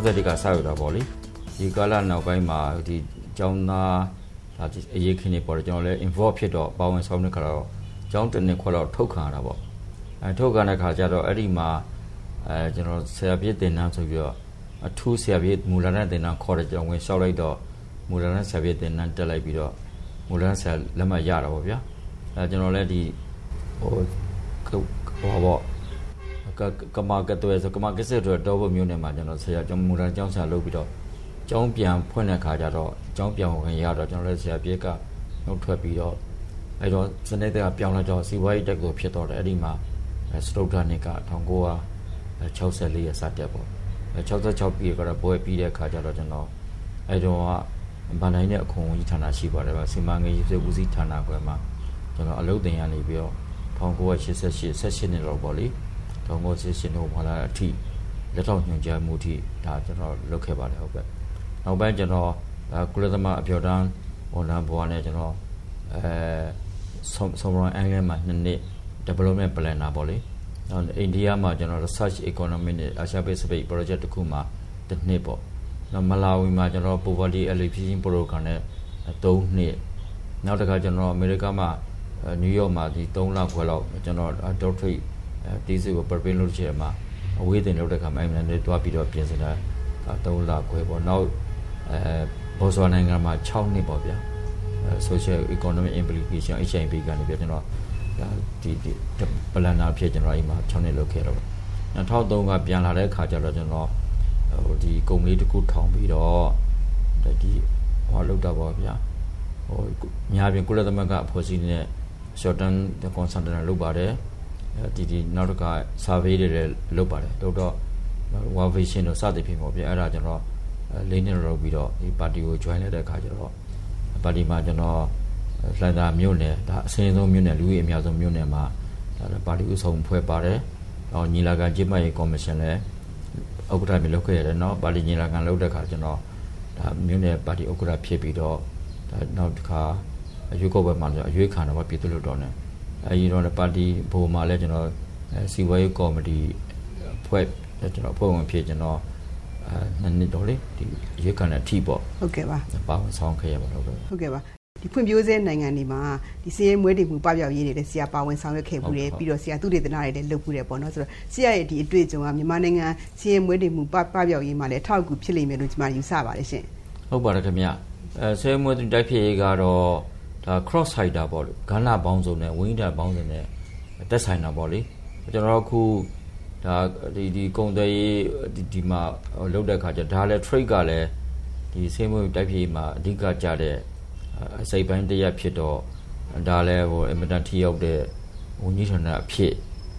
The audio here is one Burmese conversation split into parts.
60ကစရတာပေါ့လေဒီကာလနောက်ပိုင်းမှာဒီကျောင်းသားဒါအရေးခင်းနေပေါ်တယ်ကျွန်တော်လည်း involve ဖြစ်တော့ပါဝင်ဆောင်တဲ့ခါတော့ကျောင်းတစ်နှစ်ခွက်တော့ထုတ်ခံရတာပေါ့အဲထုတ်ခံတဲ့ခါကျတော့အဲ့ဒီမှာအဲကျွန်တော်ဆရာပြည့်တင်နှန်းဆိုပြီးတော့အထူးဆရာပြည့်မူလနဲ့တင်နှန်းခေါ်တဲ့ကြောင့်ဝင်လျှောက်လိုက်တော့မူလနဲ့ဆရာပြည့်တင်နှန်းတက်လိုက်ပြီးတော့မူလနဲ့ဆရာလက်မှတ်ရတာပေါ့ဗျာအဲကျွန်တော်လည်းဒီဟိုဟိုပေါ့ ကကမာကတွဲဆိုကမာကစစ်တော့တော့ဘမျိုးနဲ့မှာကျွန်တော်ဆရာကျွန်တော်မူလကျောင်းဆရာလုပ်ပြီးတော့ကျောင်းပြန်ဖွင့်တဲ့ခါကျတော့ကျောင်းပြန်ဝင်ရတော့ကျွန်တော်လည်းဆရာပြည့်ကနှုတ်ထွက်ပြီးတော့အဲ့တော့စနေတဲ့ကပြောင်းလာတော့စီဝိုင်းတက်ကိုဖြစ်တော့တယ်အဲ့ဒီမှာစတုဒ္ဓနှစ်က1964ရဲ့စတက်ပေါ့66ပြည်ကတော့ပွဲပြီးတဲ့ခါကျတော့ကျွန်တော်အဲ့တော့ဗန်တိုင်းနဲ့အခွန်ကြီးဌာနရှိပါတယ်ဗျစီမံကိန်းရေးဆွေးဦးစီးဌာနခွဲမှာကျွန်တော်အလုပ်တင်ရနေပြီးတော့1988 18နှစ်လောက်ပေါ့လေ 1988တော့ဘာလာအထိလက်ထောက်ညွှန်ကြားမှုအထိဒါကျွန်တော်လုပ်ခဲ့ပါတယ်ဟုတ်ကဲ့နောက်ပိုင်းကျွန်တော်ကုလသမဂ္ဂအပြော်တန်းဝန်ထမ်းဘဝနဲ့ကျွန်တော်အဲဆော်မရွန်အင်္ဂလန်မှာနှစ်နှစ် development planner ပေါ့လေနောက်အိန္ဒိယမှာကျွန်တော် research economy နဲ့ Asia Pacific project တခုမှာတစ်နှစ်ပေါ့နောက်မလာဝီမှာကျွန်တော် poverty alleviation program နဲ့3နှစ်နောက်တစ်ခါကျွန်တော်အမေရိကမှာနယူးယောက်မှာဒီ3လခွဲလောက်ကျွန်တော် doctorate တီးစုကို prepare လုပ်ချင်မှာအဝေးတင်လုပ်တဲ့ခါမှာအဲ့မှာလည်းတွားပြီးတော့ပြင်ဆင်တာ3လခွဲပေါ့နောက်အဲဘော်ဆွာနိုင်ငံမှာ6နှစ်ပေါ့ဗျာ social economic implication HIV ကနေပြကျွန်တော်ဒီဒီပလန်နာဖြစ်ကျွန်တော်အိမ်မှာ6နှစ်လုပ်ခဲ့တော့2003ကပြန်လာတဲ့အခါကျတော့ကျွန်တော်ဟိုဒီကုမ္ပဏီတစ်ခုထောင်ပြီးတော့ဒီဟောလုပ်တာပေါ့ဗျာဟိုညာပြင်ကုလသမဂ္ဂအဖွဲ့အစည်းနဲ့ short term consultant လုပ်ပါတယ် ဒီဒီနောက်တစ်ခါ survey တွေလည်းလုပ်ပါတယ်တော့တော့ world vision တို့စသဖြင့်ပေါ့ဗျာအဲ့ဒါကျွန်တော်လေးနှစ်လောက်ပြီးတော့ဒီပါတီကို join လိုက်တဲ့အခါကျတော့ပါတီမှာကျွန်တော်လှန်သာမြို့နယ်ဒါအစင်းဆုံးမြို့နယ်လူကြီးအများဆုံးမြို့နယ်မှာဒါပါတီဥဆောင်ဖွဲ့ပါတယ်။နောက်ညီလာခံကျင်းပရေးကော်မရှင်လည်းဥက္ကဋ္ဌမြေလုပ်ခဲ့ရတယ်နော်ပါတီညီလာခံလုပ်တဲ့အခါကျွန်တော်ဒါမြို့နယ်ပါတီဥက္ကဋ္ဌဖြစ်ပြီးတော့ဒါနောက်တစ်ခါအရွေးကောက်ပွဲမှာလည်းအရွေးခံတော့ပြည်သူ့လွှတ်တော်နဲ့ အဲဒီတော့ပါတီဘိုမှာလည်းကျွန်တော်စီဝဲကော်မတီဖွဲ့ကျွန်တော်ဖွဲ့ဝင်ဖြစ်ကျွန်တော်အဲနှစ်နှစ်တော့လေဒီရွေးခံတဲ့အထိပေါ့ဟုတ်ကဲ့ပါပါဝင်ဆောင်ခဲ့ရပါတော့ဟုတ်ကဲ့ပါဒီဖွံ့ဖြိုးဆဲနိုင်ငံတွေမှာဒီစီးရဲမွေးတည်မှုပပျောက်ရေးတွေလည်းဆရာပါဝင်ဆောင်ရွက်ခဲ့မှုတွေပြီးတော့ဆရာသူတေသနာတွေလည်းလုပ်မှုတယ်ပေါ့နော်ဆိုတော့ဆရာရဲ့ဒီအတွေ့အကြုံကမြန်မာနိုင်ငံစီးရဲမွေးတည်မှုပပျောက်ရေးမှာလည်းထောက်ကူဖြစ်လိမ့်မယ်လို့ကျွန်မယူဆပါတယ်ရှင်ဟုတ်ပါတယ်ခင်ဗျအဲဆဲမွေးတိုက်ဖြစ်ရေးကတော့ ဒါ cross hider ပေါ့လေဂန္ဓပေါင်းစုံနဲ့ဝိညာဉ်ပေါင်းစုံနဲ့တက်ဆိုင်တာပေါ့လေကျွန်တော်တို့အခုဒါဒီဒီကုံတယ်ရေးဒီဒီမှာလောက်တဲ့ခါကျဒါလည်း trade ကလည်းဒီဆေးမွေးတိုက်ဖြစ်မှာအဓိကကြတဲ့အစိပ်ပိုင်းတရက်ဖြစ်တော့ဒါလည်းဟိုအင်မတန်ထိရောက်တဲ့ဝန်ကြီးဌာနအဖြစ်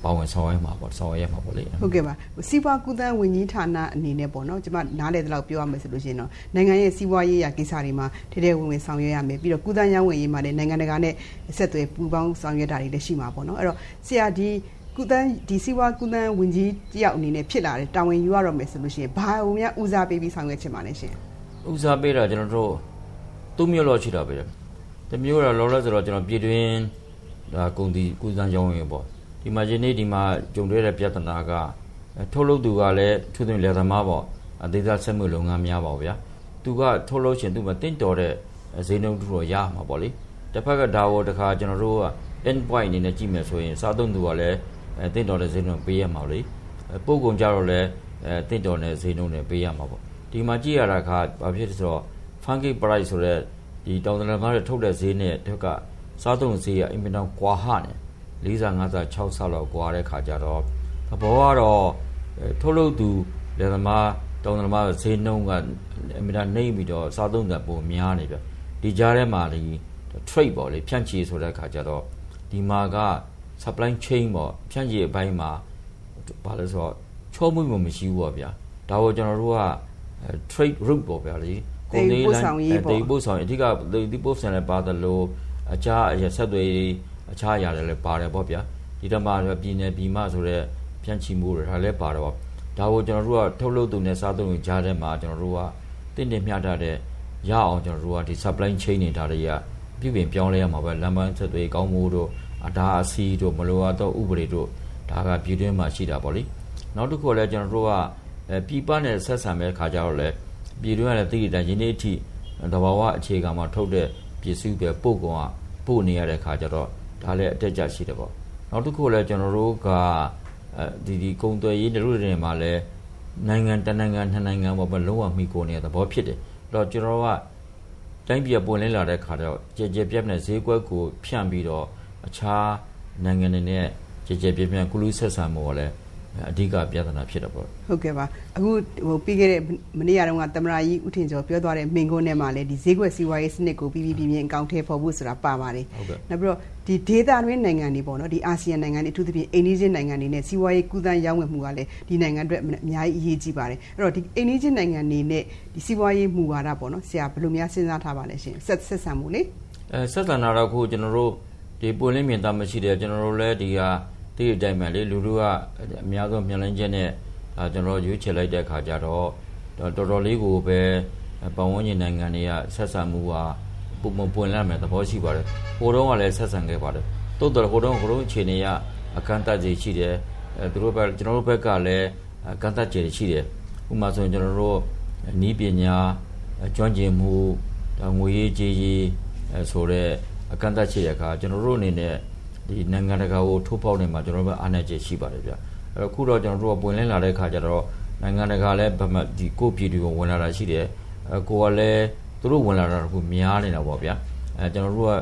ပါဝင်ဆောင်ရွက်မှာပေါ့ဆောင်ရွက်မှာပေါ့လေဟုတ်ကဲ့ပါစီးပွားကူးသန်းဝန်ကြီးဌာနအနေနဲ့ပေါ့နော်ကျွန်မနားလေတဲ့လောက်ပြောရမယ်ဆိုလို့ရှိရင်တော့နိုင်ငံရဲ့စီးပွားရေးရာကိစ္စတွေမှာထဲထဲဝင်ဝင်ဆောင်ရွက်ရမယ်ပြီးတော့ကူးသန်းရောင်းဝယ်ရေးမှာလည်းနိုင်ငံတကာနဲ့ဆက်သွယ်ပူးပေါင်းဆောင်ရွက်တာတွေလည်းရှိမှာပေါ့နော်အဲ့တော့ဆရာဒီကုသန်းဒီစီဝါကုသန်းဝင်ကြီးတယောက်အနေနဲ့ဖြစ်လာတယ်တာဝန်ယူရတော့မယ်ဆိုလို့ရှိရင်ဘာအုံများဦးစားပေးပြီးဆောင်ရွက်ချင်ပါလဲရှင်ဦးစားပေးတာကျွန်တော်တို့သုံးမျိုးလောက်ရှိတာပဲတမျိုးတော့လောလောဆိုတော့ကျွန်တော်ပြည်တွင်းဒါကုန်ဒီကုသန်းရောင်းရင်ပေါ့ ဒီမှာယနေ့ဒီမှာကြုံတွေ့တဲ့ပြဿနာကထုတ်လုပ်သူကလည်းသူသွင်းလယ်သမားပေါ့အသေးစားဆက်မှုလုပ်ငန်းများပါဗျာသူကထုတ်လုပ်ရှင်သူမတင်တော်တဲ့ဈေးနှုန်းတူတော့ရမှာပေါ့လေတစ်ဖက်ကဒါဝတခါကျွန်တော်တို့က end point အနေနဲ့ကြည့်မယ်ဆိုရင်စားသုံးသူကလည်းအဲတင့်တော်တဲ့ဈေးနှုန်းပေးရမှာလေပို့ကုန်ကြတော့လည်းအဲတင့်တော်တဲ့ဈေးနှုန်းနဲ့ပေးရမှာပေါ့ဒီမှာကြည့်ရတာကဘာဖြစ်လဲဆိုတော့ funky price ဆိုတဲ့ဒီတောင်တလကားတွေထုတ်တဲ့ဈေးနဲ့တက်ကစားသုံးဈေးကအင်မတန်ကွာဟနေ 45ဆ6ဆလောက်ကွာတဲ့ခါကျတော့သဘောကတော့ထုတ်လုပ်သူလယ်သမားတောင်တလမားဈေးနှုန်းကအင်မတန်နှိမ့်ပြီးတော့စားသုံးတဲ့ပုံများနေပြဒီကြားထဲမှာဒီ trade ပေါ့လေဖြန့်ချီဆိုတဲ့ခါကျတော့ဒီမှာက supply chain ပေါ့ဖြန့်ချီအပိုင်းမှာဘာလဲဆိုတော့ချောမှုမရှိဘူးပေါ့ဗျာဒါကိုကျွန်တော်တို့က trade route ပေါ့ဗျာလေကုန်သေးလမ်းတေပို့ဆောင်အဓိကဒီပို့ဆောင်လည်းပါတယ်လို့အခြားဆက်သွယ် အခြားအရာတွေလည်းပါတယ်ပေါ့ဗျာဒီတော့မှပြည်နယ်ပြည်မဆိုတဲ့ဖြန့်ချီမှုတွေဒါလည်းပါတယ်ပေါ့ဒါကိုကျွန်တော်တို့ကထုတ်လုပ်သူနဲ့စားသုံးရင်ကြားထဲမှာကျွန်တော်တို့ကတင့်တယ်မျှတတဲ့ရအောင်ကျွန်တော်တို့ကဒီ supply chain တွေဒါတွေကပြုပြင်ပြောင်းလဲရမှာပဲလမ်းပန်းဆက်သွယ်ကောင်းမှုတို့အဒါအစီတို့မလိုအပ်သောဥပဒေတို့ဒါကပြည်တွင်းမှာရှိတာပေါ့လေနောက်တစ်ခုလည်းကျွန်တော်တို့ကအဲပြည်ပနဲ့ဆက်ဆံမဲ့ခါကြတော့လေပြည်တွင်းကလည်းသိရတဲ့ယနေ့အထိတဘာဝအခြေခံမှာထုတ်တဲ့ပစ္စည်းပဲပို့ကောင်ကပို့နေရတဲ့ခါကြတော့ ဒါလည်းအတက်ကြရှိတယ်ပေါ့နောက်တစ်ခုလည်းကျွန်တော်တို့ကအဲဒီဒီကုံသွယ်ရေးတို့တွေမှာလည်းနိုင်ငံတနိုင်ငံနှစ်နိုင်ငံပေါ်မှာလုံးဝမိကိုနေတဲ့သဘောဖြစ်တယ်အဲ့တော့ကျွန်တော်ကတိုင်းပြည်ပွင့်လင်းလာတဲ့ခါတော့ကြဲကြဲပြတ်နဲ့ဈေးကွက်ကိုဖြန့်ပြီးတော့အခြားနိုင်ငံတွေနဲ့ကြဲကြဲပြတ်ပြတ်ကုလူဆက်ဆံမှုကလည်း အဓိကပြဿနာဖြစ်တော့ပေါ့ဟုတ်ကဲ့ပါအခုဟိုပြီးခဲ့တဲ့မနေ့ကတုန်းကသမရာကြီးဦးထင်ကျော်ပြောသွားတဲ့မိန်ကုန်းထဲမှာလည်းဒီဈေးကွက်စီးပွားရေးစနစ်ကိုပြီးပြီးပြင်းပြင်းအကောင့်ထဲပေါ်ဖို့ဆိုတာပါပါတယ်နောက်ပြီးတော့ဒီဒေသတွင်းနိုင်ငံတွေပေါ့နော်ဒီအာဆီယံနိုင်ငံတွေအထူးသဖြင့်အိန္ဒိယနိုင်ငံတွေနဲ့စီးပွားရေးကူးသန်းရောင်းဝယ်မှုကလည်းဒီနိုင်ငံအတွက်အများကြီးအရေးကြီးပါတယ်အဲ့တော့ဒီအိန္ဒိယနိုင်ငံတွေနဲ့ဒီစီးပွားရေးမူဝါဒပေါ့နော်ဆရာဘယ်လိုများစဉ်းစားထားပါလဲရှင်ဆက်ဆက်ဆံမှုလေအဲဆက်ဆံတာတော့ခုကျွန်တော်တို့ဒီပွင့်လင်းမြင်သာမရှိတဲ့ကျွန်တော်တို့လည်းဒီက ဒီအတိုင်းပဲလေလူလူကအများဆုံးမျှလင်းချက်နဲ့ဒါကျွန်တော်ရွေးချယ်လိုက်တဲ့ခါကျတော့တော်တော်လေးကိုပဲပတ်ဝန်းကျင်နိုင်ငံတွေကဆက်ဆံမှုကပုံမပွင့်လာမယ်သဘောရှိပါတယ်ဟိုတုန်းကလည်းဆက်ဆံခဲ့ပါတယ်တိုးတော်ဟိုတုန်းဟိုတုန်းအခြေအနေကအကန့်အသတ်ကြီးရှိတယ်အဲသူတို့ဘက်ကျွန်တော်တို့ဘက်ကလည်းအကန့်အသတ်ကြီးရှိတယ်ဥပမာဆိုရင်ကျွန်တော်တို့နီးပညာကျွမ်းကျင်မှုငွေရေးကြေးရေးဆိုတဲ့အကန့်အသတ်ရှိတဲ့အခါကျွန်တော်တို့အနေနဲ့ ဒီနိုင်ငံတကာကိုထိုးပေါက်နေမှာကျွန်တော်တို့အားနည်းချက်ရှိပါတယ်ဗျအဲ့တော့ခုတော့ကျွန်တော်တို့ကပွင့်လင်းလာတဲ့ခါကျတော့နိုင်ငံတကာလည်းဗမာဒီကိုပြည်တွေကိုဝင်လာတာရှိတယ်အဲကိုကလည်းသူတို့ဝင်လာတာကများနေတာပေါ့ဗျာအဲကျွန်တော်တို့က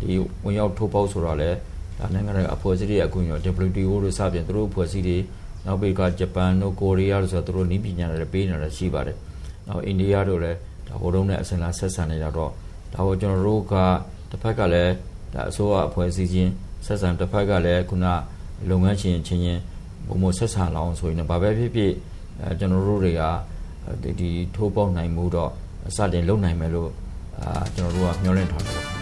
ဒီဝင်ရောက်ထိုးပေါက်ဆိုတော့လည်းဒါနိုင်ငံတကာအဖွဲ့အစည်းတွေအခုည WTO တို့စပြင်သူတို့အဖွဲ့အစည်းတွေနောက်ပြီးကဂျပန်တို့ကိုရီးယားတို့ဆိုတော့သူတို့နည်းပညာတွေပေးနေတာရှိပါတယ်နောက်အိန္ဒိယတို့လည်းဒါဟိုတုန်းနဲ့အစင်လာဆက်ဆံနေတာတော့ဒါကိုကျွန်တော်တို့ကတစ်ဖက်ကလည်းဒါအစိုးရအဖွဲ့အစည်းချင်း ဆက်ဆံတစ်ဖက်ကလည်းခုနလုပ်ငန်းရှင်ချင်းချင်းဘုံမဆက်ဆံလောင်းဆိုရင်ဘာပဲဖြစ်ဖြစ်အဲကျွန်တော်တို့တွေကဒီထိုးပေါက်နိုင်မှုတော့စတင်လုပ်နိုင်မယ်လို့အာကျွန်တော်တို့ကမျှော်လင့်ထားတယ်